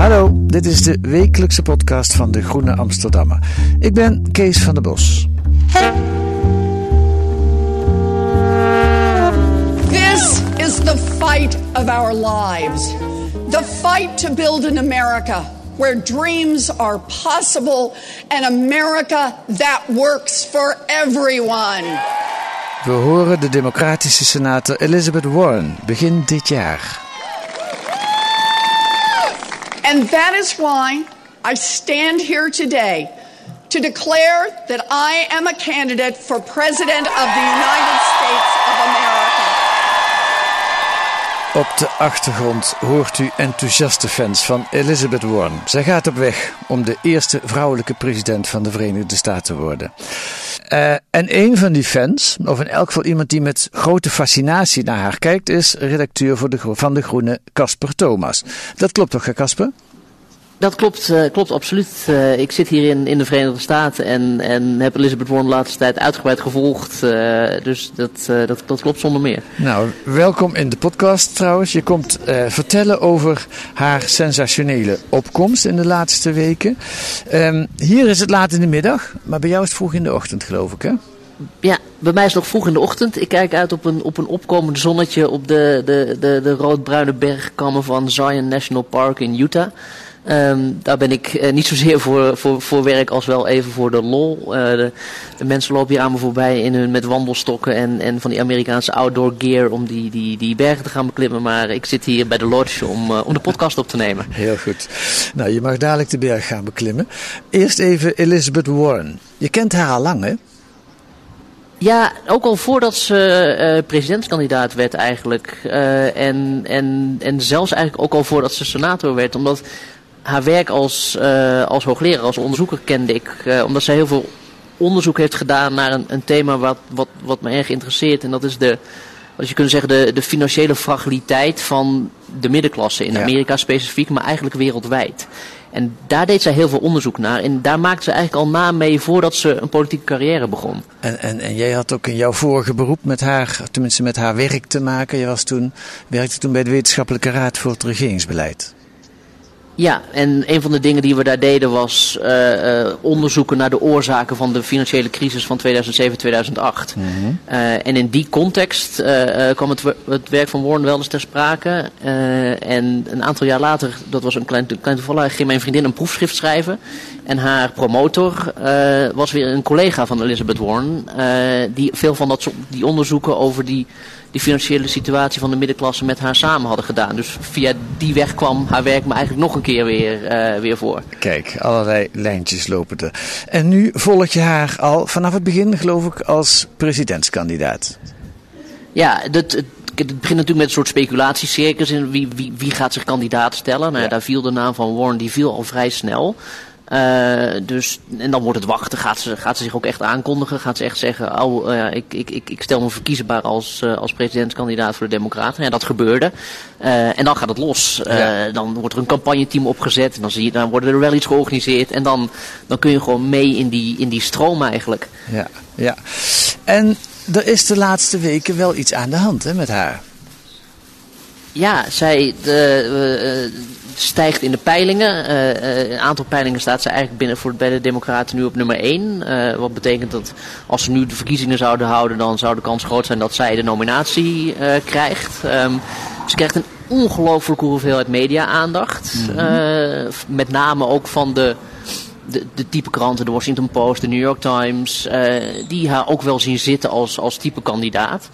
Hallo, dit is de wekelijkse podcast van de Groene Amsterdammer. Ik ben Kees van der Bos. This is the fight of our lives. The fight to build an America where dreams are possible, an America that works for everyone. We horen de democratische senator Elizabeth Warren begin dit jaar. And that is why I stand here today to declare that I am a candidate for President of the United States of America. Op de achtergrond hoort u enthousiaste fans van Elizabeth Warren. Zij gaat op weg om de eerste vrouwelijke president van de Verenigde Staten te worden. Eh, en een van die fans, of in elk geval iemand die met grote fascinatie naar haar kijkt, is redacteur voor de, van De Groene, Casper Thomas. Dat klopt toch, Casper? Dat klopt, eh, klopt absoluut. Eh, ik zit hier in, in de Verenigde Staten en, en heb Elizabeth Warren de laatste tijd uitgebreid gevolgd. eh, dus dat, dat, dat klopt zonder meer. Nou, welkom in de podcast trouwens. Je komt vertellen over haar sensationele opkomst in de laatste weken. Ehm, hier is het laat in de middag, maar bij jou is het vroeg in de ochtend, geloof ik, hè? Ja, bij mij is het nog vroeg in de ochtend. Ik kijk uit op een, op een opkomend zonnetje op de, de, de, de roodbruine bergkammen van Zion National Park in Utah. Ehm, daar ben ik eh, niet zozeer voor, voor, voor werk als wel even voor de lol. Eh, de, de mensen lopen hier aan me voorbij in hun, met wandelstokken en, en van die Amerikaanse outdoor gear om die, die, die bergen te gaan beklimmen. Maar ik zit hier bij de lodge om, eh, om de podcast op te nemen. Heel goed. Nou, je mag dadelijk de berg gaan beklimmen. Eerst even Elizabeth Warren. Je kent haar al lang, hè? Ja, ook al voordat ze presidentskandidaat werd eigenlijk. En, en, en zelfs eigenlijk ook al voordat ze senator werd. Omdat haar werk als, eh, als hoogleraar, als onderzoeker kende ik. eh, omdat zij heel veel onderzoek heeft gedaan naar een, een thema wat, wat, wat me erg interesseert. En dat is de, wat je kunt zeggen, de, de financiële fragiliteit van de middenklasse. In Ja. Amerika specifiek, maar eigenlijk wereldwijd. En daar deed zij heel veel onderzoek naar. En daar maakte ze eigenlijk al naam mee voordat ze een politieke carrière begon. En, en, en jij had ook in jouw vorige beroep met haar, tenminste met haar werk te maken. Je was toen, werkte toen bij de Wetenschappelijke Raad voor het Regeringsbeleid. Ja, en een van de dingen die we daar deden was eh, eh, onderzoeken naar de oorzaken van de financiële crisis van 2007-2008. Eh, en in die context kwam het, het werk van Warren wel eens ter sprake. En een aantal jaar later, dat was een klein, klein toevallig, ging mijn vriendin een proefschrift schrijven. En haar promotor was weer een collega van Elizabeth Warren, die veel van dat die onderzoeken over die die financiële situatie van de middenklasse met haar samen hadden gedaan. Dus via die weg kwam haar werk me eigenlijk nog een keer weer, eh, weer voor. Kijk, allerlei lijntjes lopen er. En nu volg je haar al vanaf het begin, geloof ik, als presidentskandidaat. Ja, dat, het, het begint natuurlijk met een soort speculatiecircus. In wie, wie, wie gaat zich kandidaat stellen? Nou, Ja. Daar viel de naam van Warren, die viel al vrij snel. Eh, dus, en dan wordt het wachten. Gaat ze, gaat ze zich ook echt aankondigen? Gaat ze echt zeggen, oh, eh, ik, ik, ik, ik stel me verkiesbaar als, eh, als presidentskandidaat voor de Democraten? Ja, dat gebeurde. En dan gaat het los. Ja. Dan wordt er een campagneteam opgezet. En dan, zie je, dan worden er rallies georganiseerd. En dan, dan kun je gewoon mee in die, in die stroom eigenlijk. Ja, ja. En er is de laatste weken wel iets aan de hand hè, met haar. Ja, zij de, stijgt in de peilingen. Eh, eh, een aantal peilingen staat ze eigenlijk binnen voor, bij de Democraten nu op nummer 1. wat betekent dat als ze nu de verkiezingen zouden houden, dan zou de kans groot zijn dat zij de nominatie eh, krijgt. Ehm, ze krijgt een ongelooflijke hoeveelheid media-aandacht. Eh, met name ook van de de, de type kranten, de Washington Post, de New York Times, die haar ook wel zien zitten als, als type kandidaat.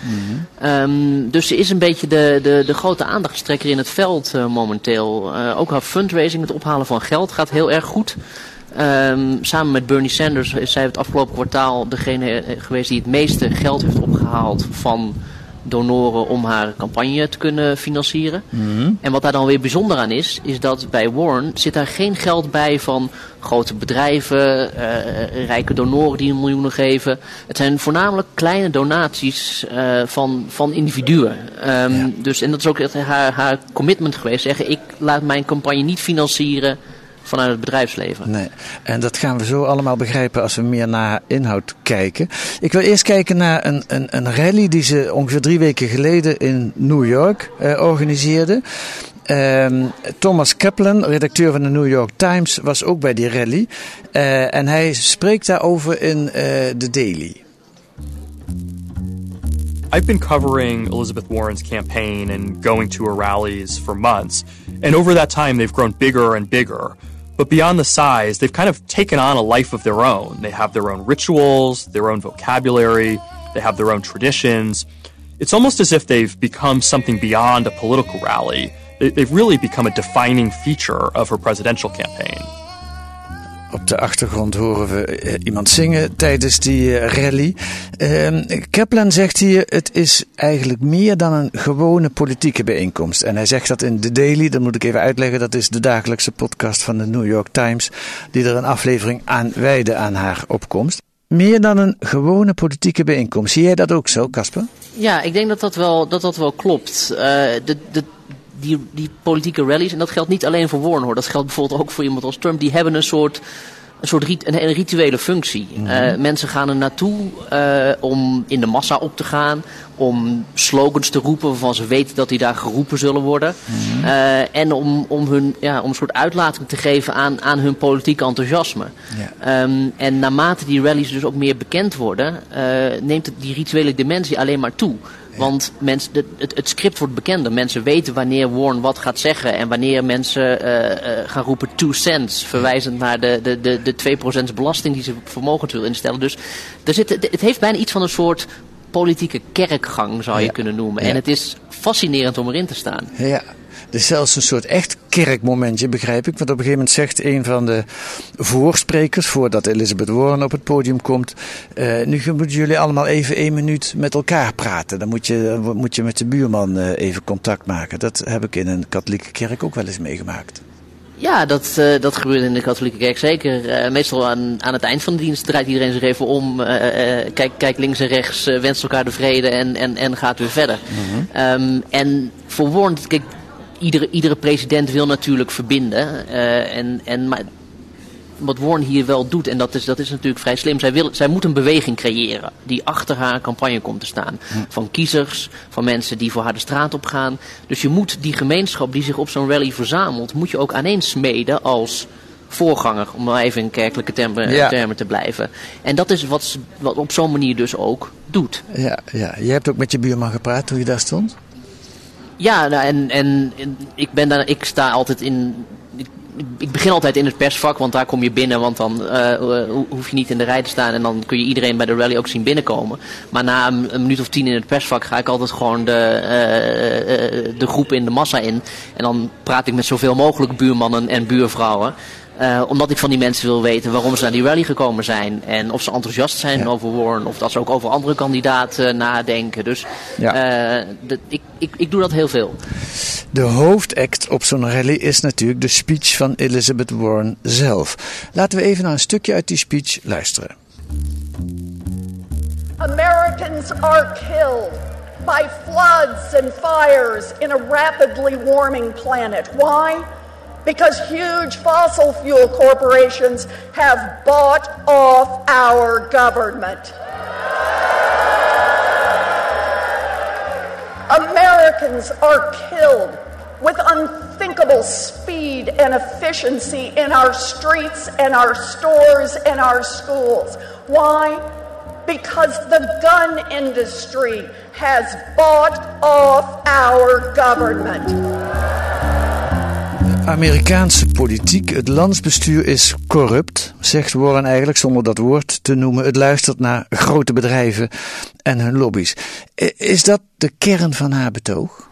Ehm, dus ze is een beetje de, de, de grote aandachtstrekker in het veld momenteel. ook haar fundraising, het ophalen van geld, gaat heel erg goed. Um, samen met Bernie Sanders is zij het afgelopen kwartaal degene geweest die het meeste geld heeft opgehaald van donoren om haar campagne te kunnen financieren. Mhm. En wat daar dan weer bijzonder aan is, is dat bij Warren zit daar geen geld bij van grote bedrijven, uh, rijke donoren die een miljoenen geven. Het zijn voornamelijk kleine donaties uh, van, van individuen. Um, dus, en dat is ook haar, haar commitment geweest. Zeggen, ik laat mijn campagne niet financieren vanuit het bedrijfsleven. Nee, en dat gaan we zo allemaal begrijpen als we meer naar inhoud kijken. Ik wil eerst kijken naar een, een, een rally die ze ongeveer drie weken geleden in New York uh, organiseerde. Uh, Thomas Kaplan, redacteur van de New York Times, was ook bij die rally. Uh, en hij spreekt daarover in uh, The Daily. I've been covering Elizabeth Warren's campaign and going to her rallies for months. And over that time, they've grown bigger and bigger. But beyond the size, they've kind of taken on a life of their own. They have their own rituals, their own vocabulary, they have their own traditions. It's almost as if they've become something beyond a political rally. They've really become a defining feature of her presidential campaign. Op de achtergrond horen we eh, iemand zingen tijdens die eh, rally. Uh, Kaplan zegt hier: het is eigenlijk meer dan een gewone politieke bijeenkomst. En hij zegt dat in The Daily, dat moet ik even uitleggen, dat is de dagelijkse podcast van de New York Times, die er een aflevering aan wijde aan haar opkomst. Meer dan een gewone politieke bijeenkomst. Zie jij dat ook zo, Casper? Ja, ik denk dat dat wel, dat dat wel klopt. Uh, de, de, die, die politieke rallies, en dat geldt niet alleen voor Warren hoor, dat geldt bijvoorbeeld ook voor iemand als Trump, die hebben een soort een soort rit, een, rituele functie. Mm mensen gaan er naartoe uh, om in de massa op te gaan, om slogans te roepen waarvan ze weten dat die daar geroepen zullen worden. Mm uh, en om, om, hun, ja, om een soort uitlating te geven aan, aan hun politieke enthousiasme. Um, en naarmate die rallies dus ook meer bekend worden, neemt die rituele dimensie alleen maar toe. Want mensen, het, het, script wordt bekender. Mensen weten wanneer Warren wat gaat zeggen. En wanneer mensen uh, uh, gaan roepen two cents. Verwijzend naar de, de, de, de 2% belasting die ze op vermogen wil instellen. Dus er zit, het heeft bijna iets van een soort politieke kerkgang zou je kunnen noemen. En het is fascinerend om erin te staan. Ja, is zelfs een soort echt kerkmomentje, begrijp ik. Want op een gegeven moment zegt een van de voorsprekers, voordat Elizabeth Warren op het podium komt, uh, nu moeten jullie allemaal even één minuut met elkaar praten. Dan moet je, moet je met de buurman uh, even contact maken. Dat heb ik in een katholieke kerk ook wel eens meegemaakt. Ja, dat, uh, dat gebeurt in de katholieke kerk zeker. Uh, meestal aan, aan het eind van de dienst draait iedereen zich even om. Uh, kijk, kijk links en rechts, wenst elkaar de vrede en, en, en gaat weer verder. Mm -hmm. um, en voor Warren, kijk, iedere, iedere president wil natuurlijk verbinden. Uh, en, en, maar wat Warren hier wel doet, en dat is, dat is natuurlijk vrij slim, zij, wil, zij moet een beweging creëren die achter haar campagne komt te staan. Hm. Van kiezers, van mensen die voor haar de straat op gaan. Dus je moet die gemeenschap die zich op zo'n rally verzamelt, moet je ook aaneensmeden als voorganger, om maar even in kerkelijke termen, ja. termen te blijven. En dat is wat, wat op zo'n manier dus ook doet. Ja, ja, je hebt ook met je buurman gepraat toen je daar stond? Ja, nou, en, en, ik, ben daar, ik sta altijd in. Ik, begin altijd in het persvak, want daar kom je binnen. Want dan uh, hoef je niet in de rij te staan. En dan kun je iedereen bij de rally ook zien binnenkomen. Maar na een, minuut of tien in het persvak ga ik altijd gewoon de, uh, de groep in de massa in. En dan praat ik met zoveel mogelijk buurmannen en buurvrouwen. Uh, omdat ik van die mensen wil weten waarom ze naar die rally gekomen zijn. En of ze enthousiast zijn ja. over Warren. Of dat ze ook over andere kandidaten nadenken. Dus ja. uh, de, ik, ik, ik doe dat heel veel. De hoofdact op zo'n rally is natuurlijk de speech van Elizabeth Warren zelf. Laten we even naar een stukje uit die speech luisteren. Americans are killed by floods and fires in a rapidly warming planet. Why? Because huge fossil fuel corporations have bought off our government. Americans are killed with unthinkable speed and efficiency in our streets and our stores and our schools. Why? Because the gun industry has bought off our government. Amerikaanse politiek, het landsbestuur is corrupt, zegt Warren eigenlijk zonder dat woord te noemen. Het luistert naar grote bedrijven en hun lobby's. Is dat de kern van haar betoog?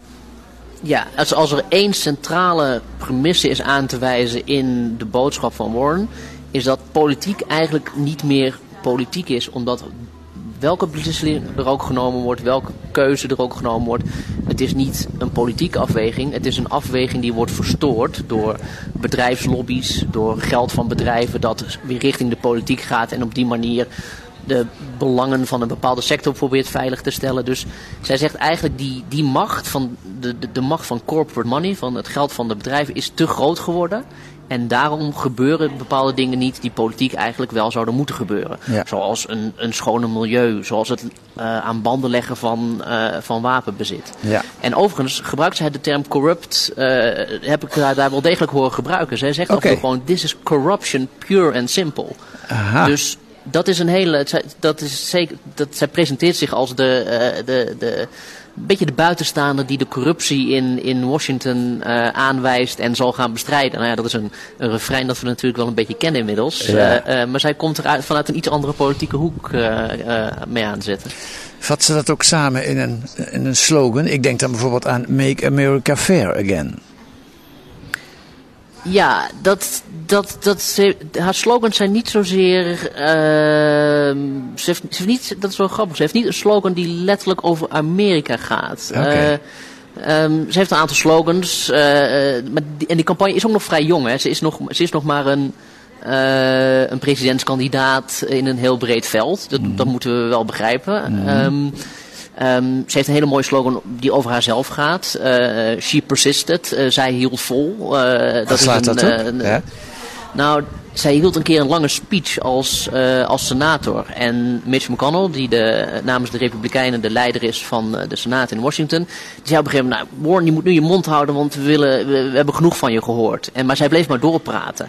Ja, als, er één centrale premisse is aan te wijzen in de boodschap van Warren, is dat politiek eigenlijk niet meer politiek is, omdat welke beslissing er ook genomen wordt, welke keuze er ook genomen wordt. Het is niet een politieke afweging, het is een afweging die wordt verstoord door bedrijfslobby's, door geld van bedrijven dat weer richting de politiek gaat en op die manier de belangen van een bepaalde sector probeert veilig te stellen. Dus zij zegt eigenlijk die, die macht van de, de, de macht van corporate money, van het geld van de bedrijven, is te groot geworden. En daarom gebeuren bepaalde dingen niet die politiek eigenlijk wel zouden moeten gebeuren. Zoals een, een schone milieu, zoals het uh, aan banden leggen van, uh, van wapenbezit. Ja. En overigens gebruikt zij de term corrupt, uh, heb ik daar, daar wel degelijk horen gebruiken. Zij zegt okay. ook gewoon, this is corruption pure and simple. Aha. Dus dat is een hele, dat is zeker, dat, zij presenteert zich als de, de, de beetje de buitenstaander die de corruptie in, in Washington uh, aanwijst en zal gaan bestrijden. Nou ja, dat is een, een refrein dat we natuurlijk wel een beetje kennen inmiddels. Ja. Uh, uh, maar zij komt er vanuit een iets andere politieke hoek mee aanzetten. Vat ze dat ook samen in een, in een slogan? Ik denk dan bijvoorbeeld aan Make America Fair Again. Ja, dat, dat, dat, haar slogans zijn niet zozeer. Uh, ze, heeft, ze heeft niet, dat is wel grappig. Ze heeft niet een slogan die letterlijk over Amerika gaat. Okay. Uh, um, ze heeft een aantal slogans. Uh, maar die, en die campagne is ook nog vrij jong. Hè. Ze, is nog, ze is nog maar een, uh, een presidentskandidaat in een heel breed veld. Dat, mm. dat moeten we wel begrijpen. Mm. Um, Um, ze heeft een hele mooie slogan die over haarzelf gaat. Uh, she persisted. Uh, zij hield vol. Uh, dat slaat is een, dat op? Ja? Nou, zij hield een keer een lange speech als, als senator. En Mitch McConnell, die de, namens de Republikeinen de leider is van de Senaat in Washington, die zei op een gegeven moment, nou, Warren, je moet nu je mond houden, want we, willen, we, we hebben genoeg van je gehoord. En, maar zij bleef maar doorpraten.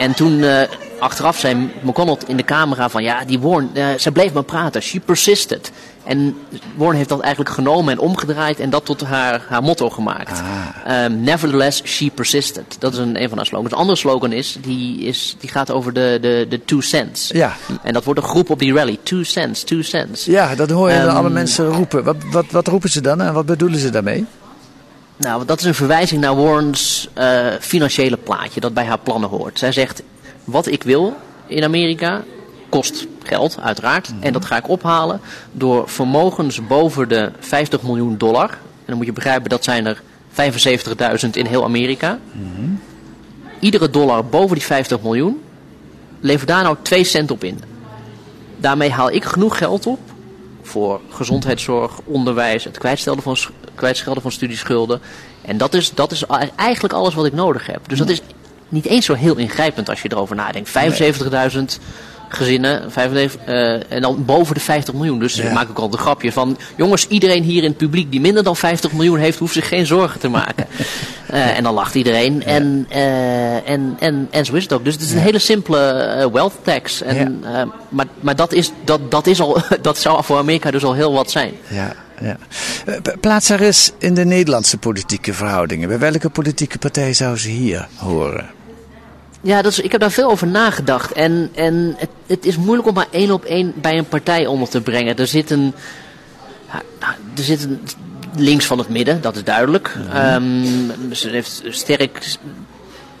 En toen uh, achteraf zei McConnell in de camera van ja, die Warren, uh, ze bleef maar praten. She persisted. En Warren heeft dat eigenlijk genomen en omgedraaid en dat tot haar, haar motto gemaakt. Ah. Um, nevertheless, she persisted. Dat is een, een van haar slogans. Een andere slogan is, die, is, die gaat over de, de, de two cents. Ja. En dat wordt een groep op die rally. Two cents, two cents. Ja, dat hoor je um, alle mensen roepen. Wat, wat, wat roepen ze dan en wat bedoelen ze daarmee? Nou, dat is een verwijzing naar Warren's uh, financiële plaatje dat bij haar plannen hoort. Zij zegt, wat ik wil in Amerika kost geld, uiteraard. Mm -hmm. En dat ga ik ophalen door vermogens boven de 50 miljoen dollar. En dan moet je begrijpen, dat zijn er 75.000 in heel Amerika. Mm -hmm. Iedere dollar boven die 50 miljoen, lever daar nou 2 cent op in. Daarmee haal ik genoeg geld op voor gezondheidszorg, onderwijs, het kwijtschelden van, kwijtschelden van studieschulden. En dat is, dat is eigenlijk alles wat ik nodig heb. Dus dat is niet eens zo heel ingrijpend als je erover nadenkt. 75.000 gezinnen, 95, uh, eh, en dan boven de 50 miljoen. Dus ja. ik maak ook al een grapje van... jongens, iedereen hier in het publiek die minder dan 50 miljoen heeft... hoeft zich geen zorgen te maken. uh, en dan lacht iedereen. Ja. En, uh, en, en, en zo is het ook. Dus het is een hele simpele wealth tax. En, maar maar dat, is, dat, dat, is al, dat zou voor Amerika dus al heel wat zijn. Ja. Ja. Plaats haar eens in de Nederlandse politieke verhoudingen. Bij welke politieke partij zou ze hier horen? Ja, dat is, ik heb daar veel over nagedacht. En, en het, het is moeilijk om maar één op één bij een partij onder te brengen. Er zit een. Nou, er zit een links van het midden, dat is duidelijk. -hmm. um, ze heeft sterk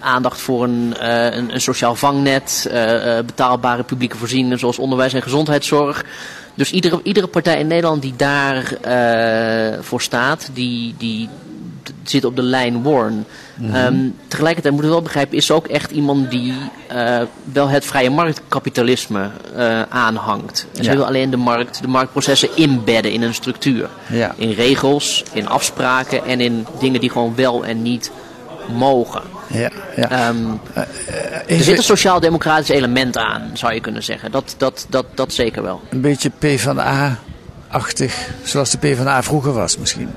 aandacht voor een, uh, een, een, sociaal vangnet, uh, uh, betaalbare publieke voorzieningen zoals onderwijs en gezondheidszorg. Dus iedere, iedere partij in Nederland die daarvoor voor staat, die, die zit op de lijn Warren. Mm -hmm. tegelijkertijd moet je wel begrijpen, is ze ook echt iemand die uh, wel het vrije marktkapitalisme uh, aanhangt. En ze ja. wil alleen de markt, de marktprocessen inbedden in een structuur. Ja. In regels, in afspraken en in dingen die gewoon wel en niet mogen. Ja, ja. Um, er zit een sociaal-democratisch element aan, zou je kunnen zeggen. Dat, dat, dat, dat zeker wel. Een beetje PvdA-achtig, zoals de PvdA vroeger was misschien.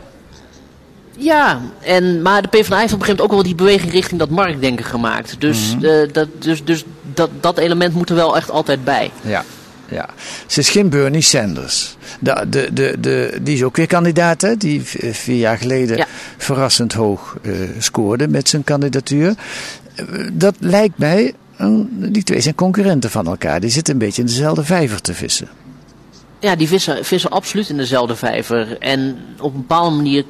Ja, en, maar de PvdA heeft op een gegeven moment ook wel die beweging richting dat marktdenken gemaakt. Dus, mm -hmm. uh, dat, dus, dus dat, dat element moet er wel echt altijd bij. Ja. ja. Ze is geen Bernie Sanders. De, de, de, de, die is ook weer kandidaat, hè? die vier jaar geleden verrassend hoog uh, scoorde met zijn kandidatuur. dat lijkt mij, die twee zijn concurrenten van elkaar. Die zitten een beetje in dezelfde vijver te vissen. Ja, die vissen, vissen absoluut in dezelfde vijver. En op een bepaalde manier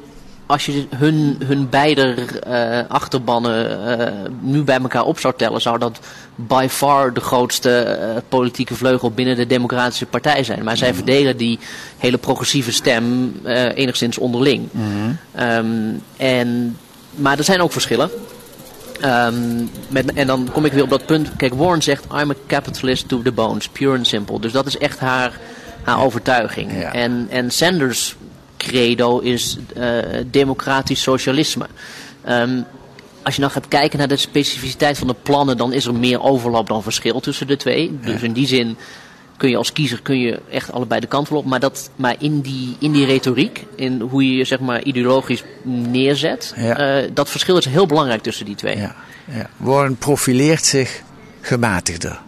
als je hun, hun beide uh, achterbannen uh, nu bij elkaar op zou tellen, zou dat by far de grootste uh, politieke vleugel binnen de Democratische Partij zijn. Maar zij mm. verdelen die hele progressieve stem enigszins onderling. Mm. Um, en, maar er zijn ook verschillen. Um, met, en dan kom ik weer op dat punt. Kijk, Warren zegt: I'm a capitalist to the bones, pure and simple. Dus dat is echt haar, haar overtuiging. Ja. En, en Sanders credo is uh, democratisch socialisme. Um, als je dan gaat kijken naar de specificiteit van de plannen, dan is er meer overlap dan verschil tussen de twee. Dus in die zin kun je als kiezer kun je echt allebei de kant op. Maar, dat, maar in, die, in die retoriek, in hoe je je zeg maar ideologisch neerzet, ja. uh, dat verschil is heel belangrijk tussen die twee. Ja. Ja. Warren profileert zich gematigder.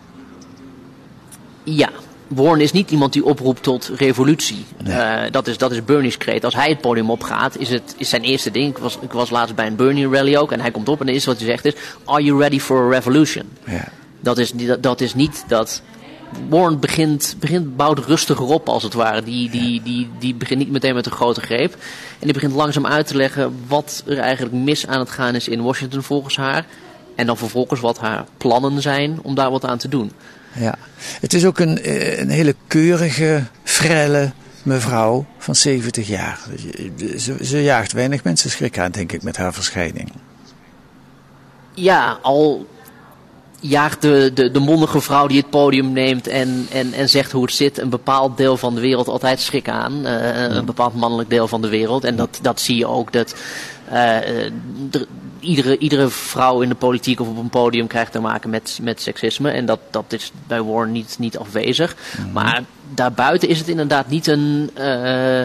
Ja, Warren is niet iemand die oproept tot revolutie. Uh, dat, is, dat is Bernie's kreet. Als hij het podium opgaat, is, het, is zijn eerste ding. Ik was, ik was laatst bij een Bernie rally ook. En hij komt op en het eerste wat hij zegt is... Are you ready for a revolution? Ja. Dat, is, dat, dat is niet dat... Warren begint, begint, bouwt rustiger op als het ware. Die, die, die, die begint niet meteen met een grote greep. En die begint langzaam uit te leggen wat er eigenlijk mis aan het gaan is in Washington volgens haar. En dan vervolgens wat haar plannen zijn om daar wat aan te doen ja. Het is ook een, eh, een hele keurige, frelle mevrouw van 70 jaar. Ze, ze jaagt weinig mensen schrik aan, denk ik, met haar verschijning. Ja, al jaagt de, de, de mondige vrouw die het podium neemt en, en, en zegt hoe het zit, een bepaald deel van de wereld altijd schrik aan. Uh, Een bepaald mannelijk deel van de wereld. En dat, dat zie je ook. Dat, iedere, iedere vrouw in de politiek of op een podium krijgt te maken met, met seksisme. En dat, dat is bij Warren niet, niet afwezig. Mhm. Maar daarbuiten is het inderdaad niet een. Uh,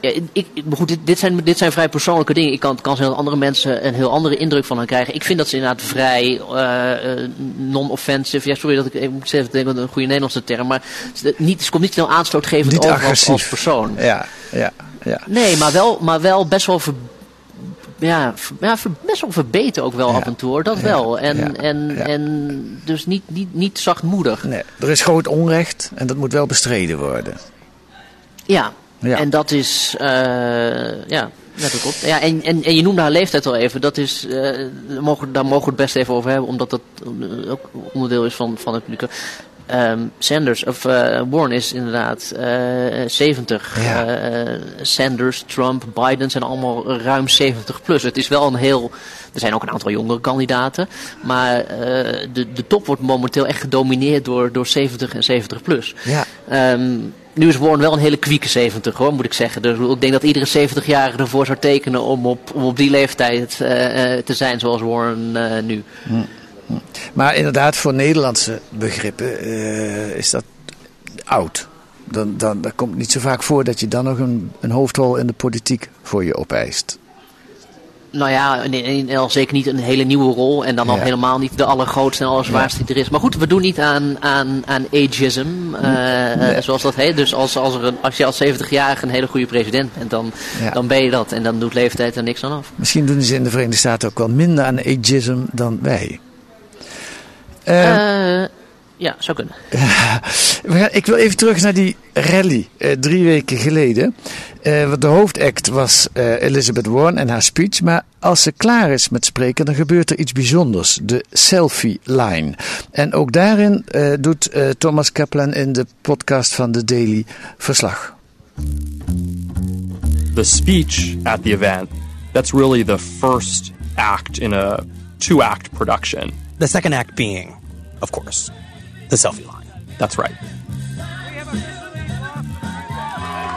ja, ik, goed, dit, dit, zijn, dit zijn vrij persoonlijke dingen. Ik kan, kan heel andere mensen een heel andere indruk van hen krijgen. Ik vind dat ze inderdaad vrij uh, non-offensive. Ja, sorry dat ik, ik moet even denken een goede Nederlandse term. Maar niet, ze komt niet snel aanstootgevend niet over als, als, persoon. Ja, ja, ja. Nee, maar wel, maar wel best wel ver, ja, ja, best wel verbeterd ook wel af en toe hoor, dat wel. En, en, en dus niet, niet, niet zachtmoedig. Nee, er is groot onrecht en dat moet wel bestreden worden. Ja, en dat is, uh, ja, net ook Ja, en, en, en je noemde haar leeftijd al even, dat is, uh, daar, mogen, daar mogen we het best even over hebben, omdat dat ook onderdeel is van, van het publiek. Um, Sanders, of uh, Warren is inderdaad uh, 70. Ja. Uh, Sanders, Trump, Biden zijn allemaal ruim 70 plus. Het is wel een heel. Er zijn ook een aantal jongere kandidaten. Maar de, de top wordt momenteel echt gedomineerd door, door 70 en 70 plus. Ja. Um, nu is Warren wel een hele kwieke 70 hoor, moet ik zeggen. Dus ik denk dat iedere 70-jarige ervoor zou tekenen om op, om op die leeftijd te zijn zoals Warren nu. Hm. Maar inderdaad, voor Nederlandse begrippen uh, is dat oud. Dan, dan, dan komt niet zo vaak voor dat je dan nog een, een hoofdrol in de politiek voor je opeist. Nou ja, in, zeker niet een hele nieuwe rol. En dan ja. al helemaal niet de allergrootste en allerzwaarste die er is. Maar goed, we doen niet aan, aan, aan ageism, uh, nee. zoals dat heet. Dus als, als, er een, als je als 70-jarige een hele goede president bent, dan, ja. dan ben je dat. En dan doet leeftijd er niks aan af. Misschien doen ze in de Verenigde Staten ook wel minder aan ageism dan wij. Uh, ja, zou kunnen. ik wil even terug naar die rally uh, drie weken geleden. Uh, de hoofdact was Elizabeth Warren en haar speech. Maar als ze klaar is met spreken, dan gebeurt er iets bijzonders. De selfie line. En ook daarin doet Thomas Kaplan in de podcast van The Daily verslag. The speech at the event, that's really the first act in a two-act production. The second act being of course, the selfie line. That's right.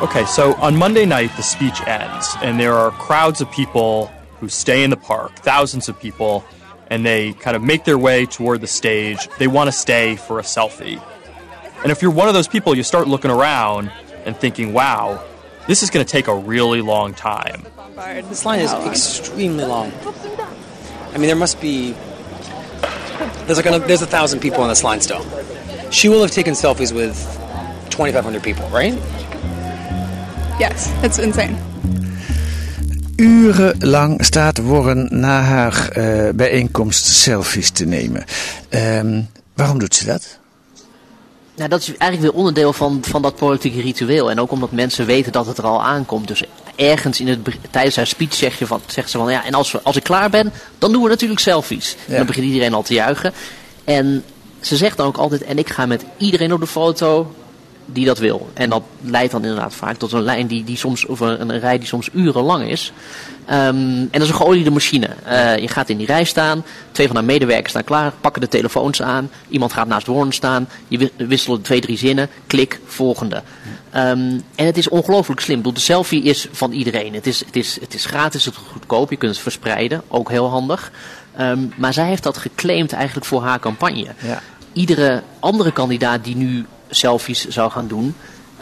Okay, so on Monday night, the speech ends, and there are crowds of people who stay in the park, thousands of people, and they kind of make their way toward the stage. They want to stay for a selfie. And if you're one of those people, you start looking around and thinking, wow, this is going to take a really long time. This line is extremely long. I mean, there must be there's like a, there's a thousand people on this line still. she will have taken selfies with 2,500 people, right? Yes, it's insane. Urenlang staat Warren na haar uh, bijeenkomst selfies te nemen. Um, waarom doet ze dat? Nou, dat is eigenlijk weer onderdeel van, van dat politieke ritueel. En ook omdat mensen weten dat het er al aankomt. Dus ergens in het, tijdens haar speech zeg je van, zegt ze van ja, en als, we, als ik klaar ben, dan doen we natuurlijk selfies. En dan begint iedereen al te juichen. En ze zegt dan ook altijd, en ik ga met iedereen op de foto die dat wil. En dat leidt dan inderdaad vaak tot een lijn die, die soms, of een, een rij die soms urenlang is. Um, en dat is een geoliede machine. Uh, je gaat in die rij staan, twee van haar medewerkers staan klaar, pakken de telefoons aan, iemand gaat naast Warren staan, je wisselt twee, drie zinnen, klik, volgende. Um, en het is ongelooflijk slim. De selfie is van iedereen. Het is, het is, het is gratis, het is goedkoop, je kunt het verspreiden, ook heel handig. Um, maar zij heeft dat geclaimd eigenlijk voor haar campagne. Ja. Iedere andere kandidaat die nu selfies zou gaan doen,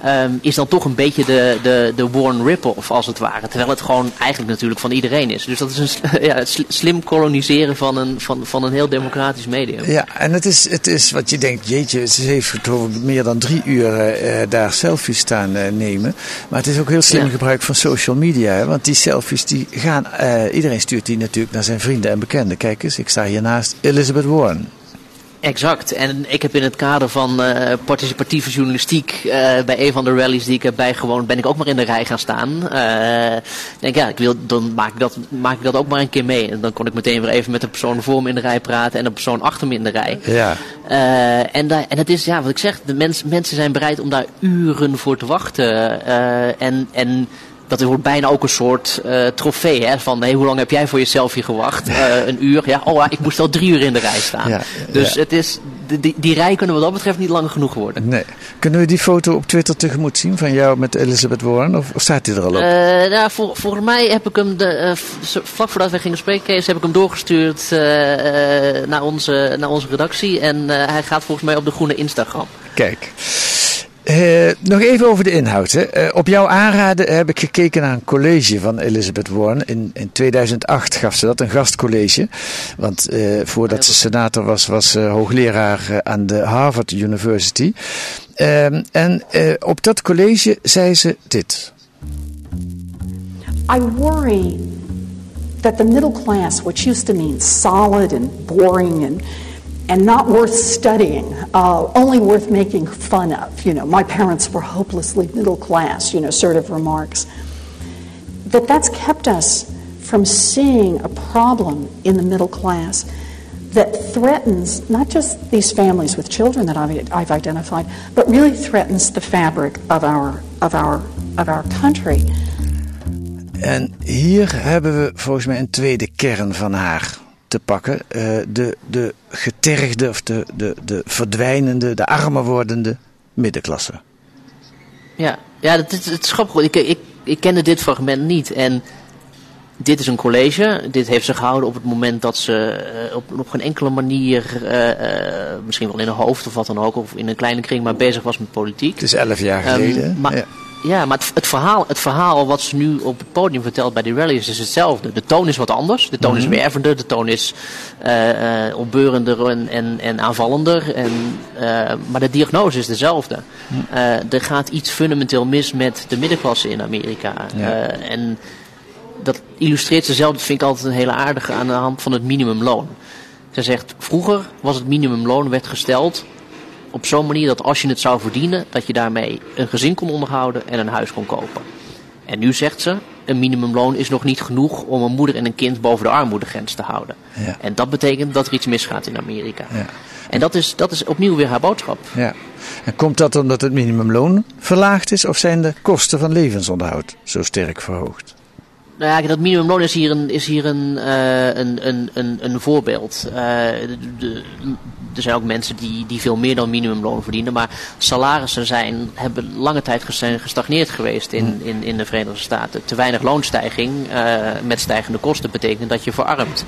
um, is dan toch een beetje de, de, de Warren rip-off als het ware. Terwijl het gewoon eigenlijk natuurlijk van iedereen is. Dus dat is een ja, slim koloniseren van een, van, van een heel democratisch medium. Ja, en het is, het is wat je denkt, jeetje, ze heeft meer dan drie uur uh, daar selfies staan uh, nemen. Maar het is ook heel slim ja. gebruik van social media. Hè? Want die selfies, die gaan, uh, iedereen stuurt die natuurlijk naar zijn vrienden en bekenden. Kijk eens, ik sta hier naast Elizabeth Warren. Exact. En ik heb in het kader van uh, participatieve journalistiek uh, bij een van de rallies die ik heb bijgewoond, ben ik ook maar in de rij gaan staan. Uh, denk ja, ik wil, dan maak ik, dat, maak ik dat ook maar een keer mee. En dan kon ik meteen weer even met de persoon voor me in de rij praten en de persoon achter me in de rij. Ja. en, daar, en het is, ja, wat ik zeg, de mens, mensen zijn bereid om daar uren voor te wachten. en, en dat wordt bijna ook een soort uh, trofee. Hè? Van hey, hoe lang heb jij voor je selfie gewacht? Uh, een uur. Ja, oh, ik moest al drie uur in de rij staan. Ja, dus Het is, die, die rij kunnen wat dat betreft niet lang genoeg worden. Nee. Kunnen we die foto op Twitter tegemoet zien van jou met Elizabeth Warren? Of, of staat die er al op? Uh, nou, voor, volgens mij heb ik hem, de, vlak voordat wij gingen spreken, Kees, heb ik hem doorgestuurd naar, onze, naar onze redactie. En hij gaat volgens mij op de groene Instagram. Kijk. Uh, nog even over de inhoud. Hè. Uh, op jouw aanraden heb ik gekeken naar een college van Elizabeth Warren. In, in 2008 gaf ze dat, een gastcollege. Want uh, voordat ze senator was, was ze hoogleraar aan de Harvard University. Ehm, en op dat college zei ze dit. I worry that the middle class, which used to mean solid and boring and and not worth studying, uh, only worth making fun of. You know, my parents were hopelessly middle class, you know, sort of remarks. That that's kept us from seeing a problem in the middle class that threatens not just these families with children that I've, I've identified, but really threatens the fabric of our, of our, of our country. Hier hebben we volgens mij een tweede kern van haar te pakken. Uh, de, de getergde of de, de, de verdwijnende, de armer wordende middenklasse. Ja, ja het, het, het is grappig. Ik, ik, ik kende dit fragment niet. En dit is een college. Dit heeft ze gehouden op het moment dat ze uh, op, op geen enkele manier, uh, misschien wel in een hoofd of wat dan ook, of in een kleine kring, maar bezig was met politiek. Het is elf jaar geleden. Um, maar, ja. Ja, maar het, het, verhaal, het verhaal wat ze nu op het podium vertelt bij die rallies is hetzelfde. De toon is wat anders. De toon is mhm. wervender. De toon is uh, uh, opbeurender en, en, en aanvallender. En, uh, maar de diagnose is dezelfde. Mhm. er gaat iets fundamenteel mis met de middenklasse in Amerika. Ja. en dat illustreert ze zelf, dat vind ik altijd een hele aardige, aan de hand van het minimumloon. Ze zegt, vroeger was het minimumloon werd gesteld op zo'n manier dat als je het zou verdienen, dat je daarmee een gezin kon onderhouden en een huis kon kopen. En nu zegt ze, een minimumloon is nog niet genoeg om een moeder en een kind boven de armoedegrens te houden. Ja. En dat betekent dat er iets misgaat in Amerika. Ja. En dat is, dat is opnieuw weer haar boodschap. Ja. En komt dat omdat het minimumloon verlaagd is of zijn de kosten van levensonderhoud zo sterk verhoogd? Nou ja, dat minimumloon is hier een, is hier een, uh, een, een, een, een voorbeeld. Uh, de, de, er zijn ook mensen die, die veel meer dan minimumloon verdienen. Maar salarissen zijn, hebben lange tijd gestagneerd geweest in, hmm. in, in de Verenigde Staten. Te weinig loonstijging uh, met stijgende kosten betekent dat je verarmt.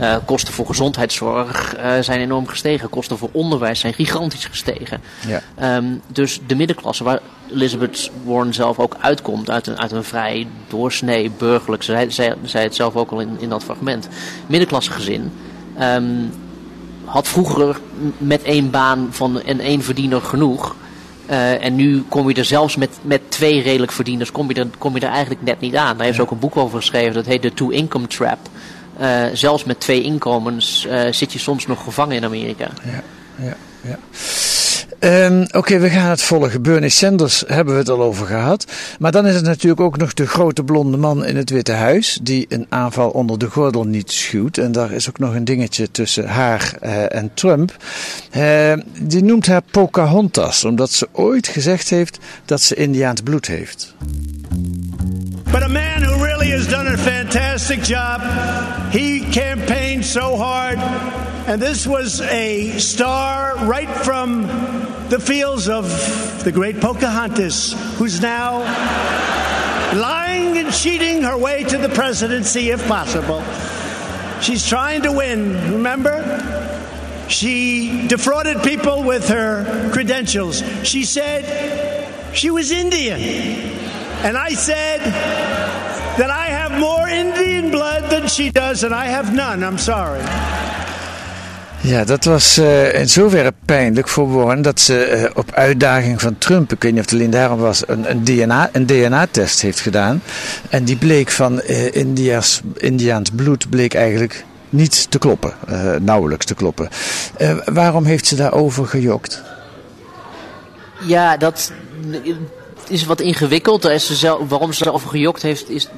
Uh, kosten voor gezondheidszorg uh, zijn enorm gestegen. Kosten voor onderwijs zijn gigantisch gestegen. Ja. Um, dus de middenklasse, waar Elizabeth Warren zelf ook uitkomt, uit een, uit een vrij doorsnee burgerlijk, zij zei het zelf ook al in, in dat fragment, middenklasse gezin. Um, had vroeger met één baan van en één verdiener genoeg. Uh, en nu kom je er zelfs met, met twee redelijk verdieners, kom je, er, kom je er eigenlijk net niet aan. Daar heeft ze ook een boek over geschreven, dat heet The Two Income Trap. Uh, zelfs met twee inkomens uh, zit je soms nog gevangen in Amerika. Ja, ja, ja. Um, Oké, we gaan het volgen. Bernie Sanders hebben we het al over gehad. Maar dan is het natuurlijk ook nog de grote blonde man in het Witte Huis. Die een aanval onder de gordel niet schuwt. En daar is ook nog een dingetje tussen haar uh, en Trump. Uh, die noemt haar Pocahontas. Omdat ze ooit gezegd heeft dat ze Indiaans bloed heeft. But a man who really has done a fantastic job. He campaigned so hard. And this was a star right from the fields of the great Pocahontas, who's now lying and cheating her way to the presidency if possible. She's trying to win, remember? She defrauded people with her credentials. She said she was Indian. And I said that I have more Indian blood than she does, and I have none. I'm sorry. Ja, dat was uh, in zoverre pijnlijk voor Warren dat ze uh, op uitdaging van Trump, ik weet niet of het alleen daarom was, een, een DNA, een DNA-test heeft gedaan. En die bleek van uh, India's, Indiaans bloed bleek eigenlijk niet te kloppen, nauwelijks te kloppen. waarom heeft ze daarover gejokt? Ja, dat is wat ingewikkeld. Waarom ze erover gejokt heeft, is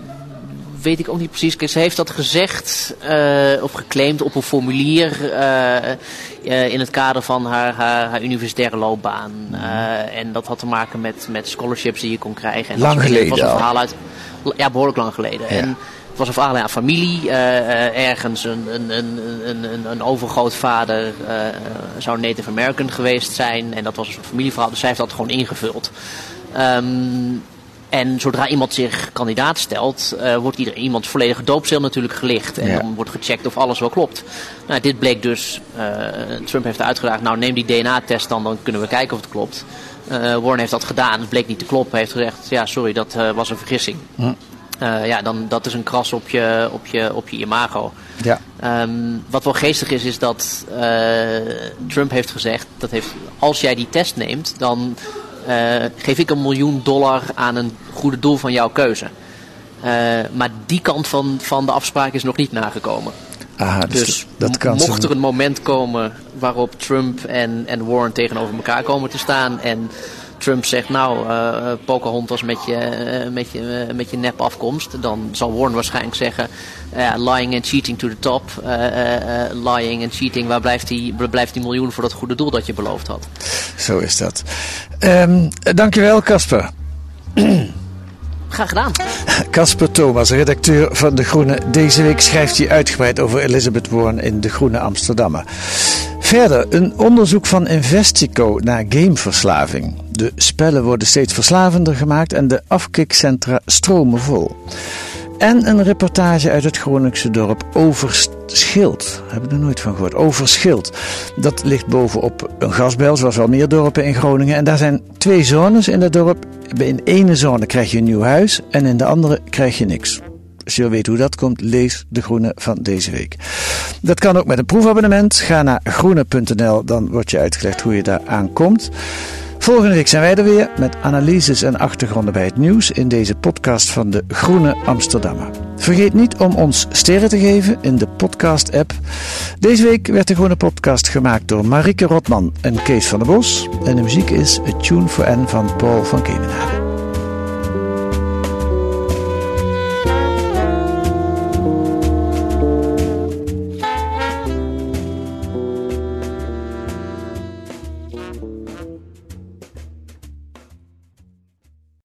weet ik ook niet precies. Kijk, ze heeft dat gezegd uh, of geclaimd op een formulier uh, uh, in het kader van haar, haar, haar universitaire loopbaan. en dat had te maken met, met scholarships die je kon krijgen. En lang dat geleden was een verhaal uit, Ja, behoorlijk lang geleden. Ja. En het was een verhaal uit familie. ergens een, een, een, een, een overgrootvader zou Native American geweest zijn. En dat was een familieverhaal. Dus zij heeft dat gewoon ingevuld. Um, en zodra iemand zich kandidaat stelt, uh, wordt ieder, iemand volledige doopcel natuurlijk gelicht. En ja. dan wordt gecheckt of alles wel klopt. Nou, dit bleek dus, uh, Trump heeft uitgedaagd, nou neem die DNA-test dan, dan kunnen we kijken of het klopt. Uh, Warren heeft dat gedaan, het bleek niet te kloppen. Hij heeft gezegd, ja sorry, dat was een vergissing. Hm. ja, dan, dat is een kras op je, op je, op je imago. Ja. Um, wat wel geestig is, is dat Trump heeft gezegd, dat heeft, als jij die test neemt, dan uh, geef ik een miljoen dollar aan een goede doel van jouw keuze. Uh, maar die kant van, van de afspraak is nog niet nagekomen. Aha, dus, dus dat kan mocht er een moment komen waarop Trump en, en Warren tegenover elkaar komen te staan en Trump zegt, nou, uh, Pocahontas met je, uh, met, je, met je nep afkomst, dan zal Warren waarschijnlijk zeggen, lying and cheating to the top, lying and cheating, waar blijft die, waar blijft die miljoen voor dat goede doel dat je beloofd had? Zo is dat. Um, dankjewel, Casper. Graag gedaan. Casper Thomas, redacteur van De Groene. Deze week schrijft hij uitgebreid over Elizabeth Warren in De Groene Amsterdammer. Verder een onderzoek van Investico naar gameverslaving. De spellen worden steeds verslavender gemaakt en de afkikcentra stromen vol. En een reportage uit het Groningse dorp Overschild. Heb ik er nooit van gehoord. Overschild. Dat ligt bovenop een gasbel, zoals wel meer dorpen in Groningen. En daar zijn twee zones in dat dorp. In de ene zone krijg je een nieuw huis en in de andere krijg je niks. Als je weten hoe dat komt, lees De Groene van deze week. Dat kan ook met een proefabonnement. Ga naar groene.nl, dan wordt je uitgelegd hoe je daar aankomt. Volgende week zijn wij er weer met analyses en achtergronden bij het nieuws in deze podcast van de Groene Amsterdammer. Vergeet niet om ons sterren te geven in de podcast-app. Deze week werd de Groene Podcast gemaakt door Marike Rotman en Kees van der Bos. En de muziek is A Tune for N van Paul van Kemenade.